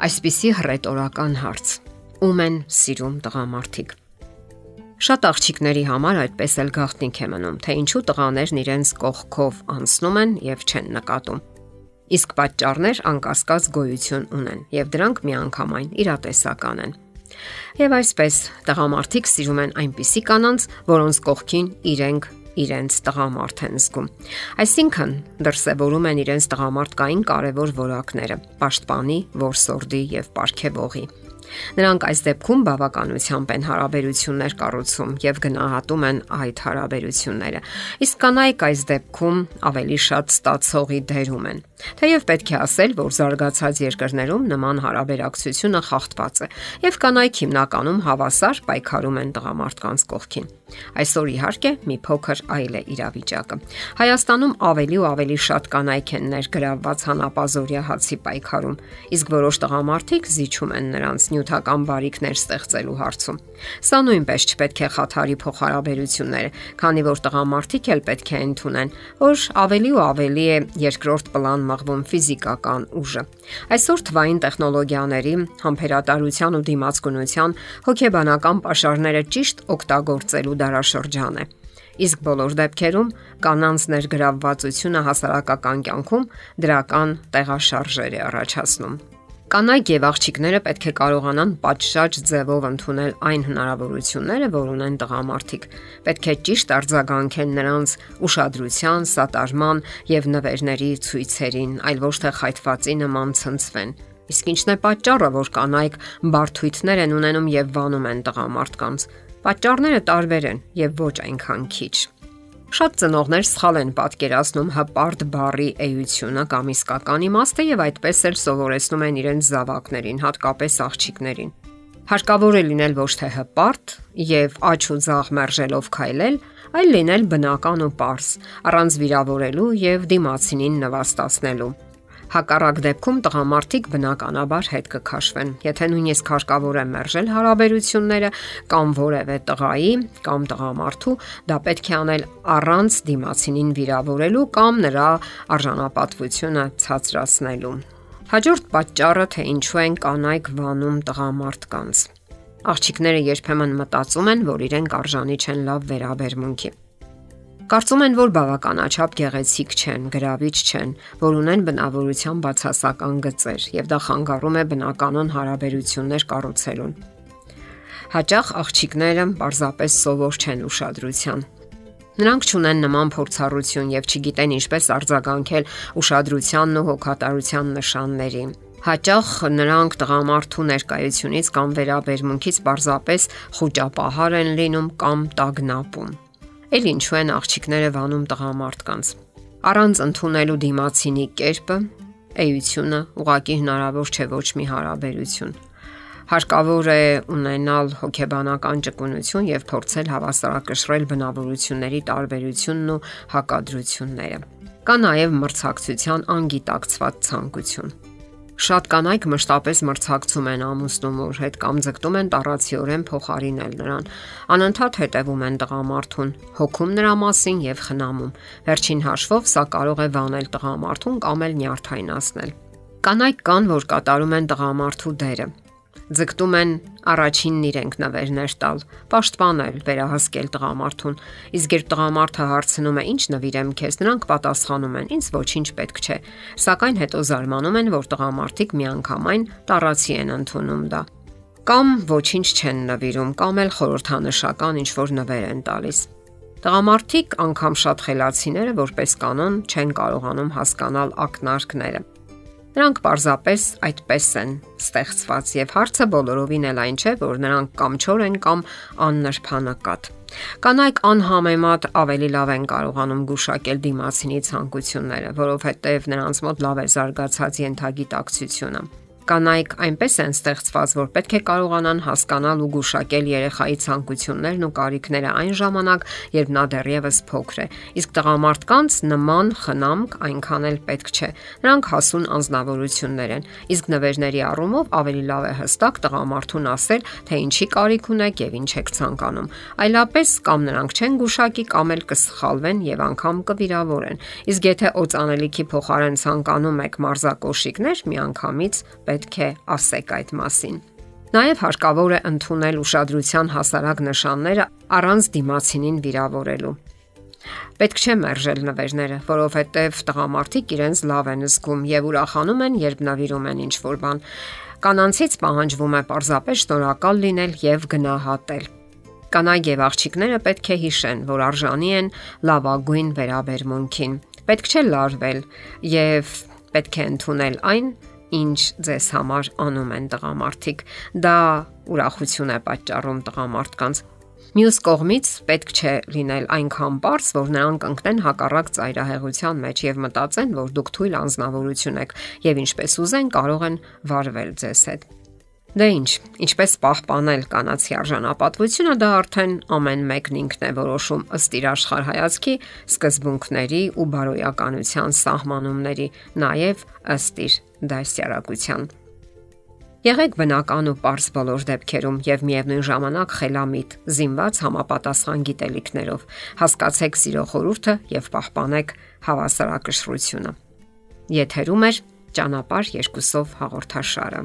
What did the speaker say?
Այսպիսի հռետորական հարց. Ում են սիրում տղամարդիկ։ Շատ աղջիկների համար այդպես էլ գաղտնիք է մնում, թե ինչու տղաներն իրենց կողքով անցնում են եւ չեն նկատում։ Իսկ պատճառներ անկասկած գոյություն ունեն եւ դրանք միանգամայն իրատեսական են։ Եվ այսպես տղամարդիկ սիրում են այնպիսի կանանց, որոնց կողքին իրենք իրենց տղամարդ են զգում։ Այսինքն դրսևորում են իրենց տղամարդկային կարևոր որակները՝ պաշտպանի, որսորդի եւ ապարքեվողի։ Նրանք այս դեպքում բավականությամբ են հարաբերություններ կառուցում եւ գնահատում են այդ հարաբերությունները։ Իսկ կանայք այս դեպքում ավելի շատ ստացողի դերում են։ Թեև պետք է ասել, որ զարգացած երկրներում նման հարաբերակցությունը խախտված է եւ կանայք հիմնականում հավասար պայքարում են տղամարդկանց կողքին։ Այսօր իհարկե մի փոքր այլ է իրավիճակը։ Հայաստանում ավելի ու ավելի շատ կանայք են ներգրավված հանապազորյա հացի պայքարում, իսկ որոշ տղամարդիկ զիջում են նրանց նյութական բարիկներ ստեղծելու հարցում։ Սա նույնպես չպետք է խաթարի փոխհարաբերությունները, քանի որ տղամարդիկ էլ պետք է ընդունեն, որ ավելի ու ավելի է երկրորդ պլան մղվում ֆիզիկական ուժը։ Այսօր թվային տեխնոլոգիաների, համբերատարության ու դիմացկունության հոգեբանական pašարները ճիշտ օգտագործելու դարաշրջան է։ Իսկ բոլոր դեպքերում կանանց ներգրավվածությունը հասարակական կյանքում դրական տեղաշարժեր է առաջացնում։ Կանայք եւ աղջիկները պետք է կարողանան պատշաճ ձևով ընդունել այն հնարավորությունները, որ ունեն տղամարդիկ։ Պետք է ճիշտ արձագանքեն նրանց ուշադրության, սատարման եւ նվերների ցույցերին, այլ ոչ թե խայթվածի նման ցնցվեն։ Իսկ ինչն է պատճառը, որ կանայք բարթույթներ են ունենում եւ վանում են տղամարդկանց։ Պատճառները տարբեր են եւ ոչ այնքան քիչ։ Շատ ծնողներ սխալ են պատկերացնում հպարտ բարի էությունը կամ իսկական իմաստը եւ այդպես էլ սովորեցնում են իրենց զավակներին, հատկապես աղջիկներին։ Հարկավոր է լինել ոչ թե հպարտ եւ աչ ու ձախ մերժելով քայլել, այլ լինել բնական ու པարս, առանց վիրավորելու եւ դիմացինին նվաստացնելու։ Հակառակ դեպքում տղամարդիկ բնականաբար հետ կքաշվեն։ Եթե նույնիսկ հարկավոր է մերժել հարաբերությունները կամ որևէ տղայի կամ տղամարդու, դա պետք է անել առանց դիմացինին վիրավորելու կամ նրա արժանապատվությունը ցածրացնելու։ Հաջորդ պատճառը թե ինչու են կանայք վանում տղամարդկանց։ Աղջիկները երբեմն մտածում են, որ իրենք արժանի չեն լավ վերաբերմունքի։ Կարծում են, որ բավականաչափ գեղեցիկ չեն, գրավիչ չեն, որ ունեն բնավորության բացասական գծեր եւ դա խանգարում է բնականon հարաբերություններ կառուցելուն։ Հաճախ աղջիկները պարզապես սովոր չեն ուշադրության։ Նրանք ճունեն նման փորձառություն եւ չգիտեն ինչպես արձագանքել ուշադրությանն ու հոգատարության նշաններին։ Հաճախ նրանք տղամարդու ներկայությունից կամ վերաբերմունքից պարզապես խոճապահար են լինում կամ տագնապում ել ինչու են աղջիկները վանում տղամարդկանց։ Առանց ընդունելու դիմացինի կերպը, էությունը ուղակի հնարավոր չէ ոչ մի հարաբերություն։ Հարկավոր է ունենալ հոգեբանական ճկունություն եւ փորձել հավասարակշռել բնավորությունների տարբերությունն ու հակադրությունները։ Կա նաև մրցակցության անգիտակցված ցանկություն Շատ կանայք մշտապես մրցակցում են ամուսնու հետ կամ ձգտում են տարածիորեն փոխարինել նրան։ Անընդհատ հետևում են տղամարդուն, հոգում նրա մասին եւ խնամում։ Վերջին հաշվով սա կարող է վանել տղամարդուն կամ էլ նյարդայնացնել։ Կանայք կան, որ կատարում են տղամարդու դերը, ձգտում են առաջինն իրենք նվերներ տալ, պաշտպանել, վերահասկել տղամարդուն։ Իսկ երբ տղամարդը հարցնում է ինչ նվիրեմ քեզ, նրանք պատասխանում են. ինձ ոչինչ պետք չէ։ Սակայն հետո զարմանում են, որ տղամարդիկ միանգամայն տարածի են ընդունում դա։ Կամ ոչինչ չեն նվիրում, կամ էլ խորհրդանշական ինչ որ նվեր են տալիս։ Տղամարդիկ անգամ շատ խելացիները որպես կանոն չեն կարողանում հասկանալ ակնարկները Նրանք պարզապես այդպես են ստեղծված եւ հարցը բոլորովին էլ այն չէ, որ նրանք կամ չոր են կամ աննրբանակատ։ Կանայք անհամեմատ ավելի լավ են կարողանում գուշակել դիմացինի ցանկությունները, որովհետև նրանց մոտ լավ է զարգացած յենթագիտակցությունը կանայք այնպես են ստեղծված, որ պետք է կարողանան հասկանալ ու գուշակել երեխայի ցանկություններն ու կարիքները այն ժամանակ, երբ նա դեռևս փոքր է։ Իսկ տղամարդկանց նման խնամք այնքան էլ պետք չէ։ Նրանք հասուն անznավորություններ են, իսկ նվերների առումով ավելի լավ է հստակ տղամարդուն ասել, թե ինչի կարիք ունեք եւ ինչ եք ցանկանում։ Այլապես կամ նրանք չեն գուշակի կամ էլ կսխալվեն եւ անգամ կվիրավորեն։ Իսկ եթե օծանելիքի փոխարեն ցանկանում եք մարզակոշիկներ, միանգամից պետք է ասեք այդ մասին։ Նաև հարկավոր է ընդունել ուշադրության հասարակ նշանները առանց դիմացինին վիրավորելու։ Պետք չէ մերժել նվերները, որովհետև տղամարդիկ իրենց լավ են զգում եւ ուրախանում են, երբ նվիրում են ինչ-որ բան։ Կանանցից պահանջվում է պարզապես շնորհակալ լինել եւ գնահատել։ Կանայք եւ աղջիկները պետք է հիշեն, որ արժանի են լավագույն վերաբերմունքին։ Պետք չէ լարվել եւ պետք է ընդունել այն, ինչ ձեզ համար անում են տղամարդիկ։ Դա ուրախություն է պատճառում տղամարդկանց։ Մյուս կողմից պետք չէ լինել այնքան པարս, որ նրանք ընկնեն հակառակ ծայրահեղության մեջ եւ մտածեն, որ դուք թույլ անznավորություն եք եւ ինչպես ուզեն կարող են վարվել ձեզ հետ։ Դե ինչ, ինչպես պահպանել կանացի արժանապատվությունը, դա արդեն ամեն մեկն ինքն է որոշում ըստ իր աշխարհայացքի սկզբունքների ու բարոյականության սահմանումների, նաև ըստ իր դասյարակության։ Եղեք բնական ու པարս բոլոր դեպքերում եւ միևնույն ժամանակ խելամիտ, զինված համապատասխան գիտելիքներով։ Հասկացեք սիրո խորհուրդը եւ պահպանեք հավասարակշռությունը։ Եթերում է ճանապարհ երկուսով հաղորդաշարը։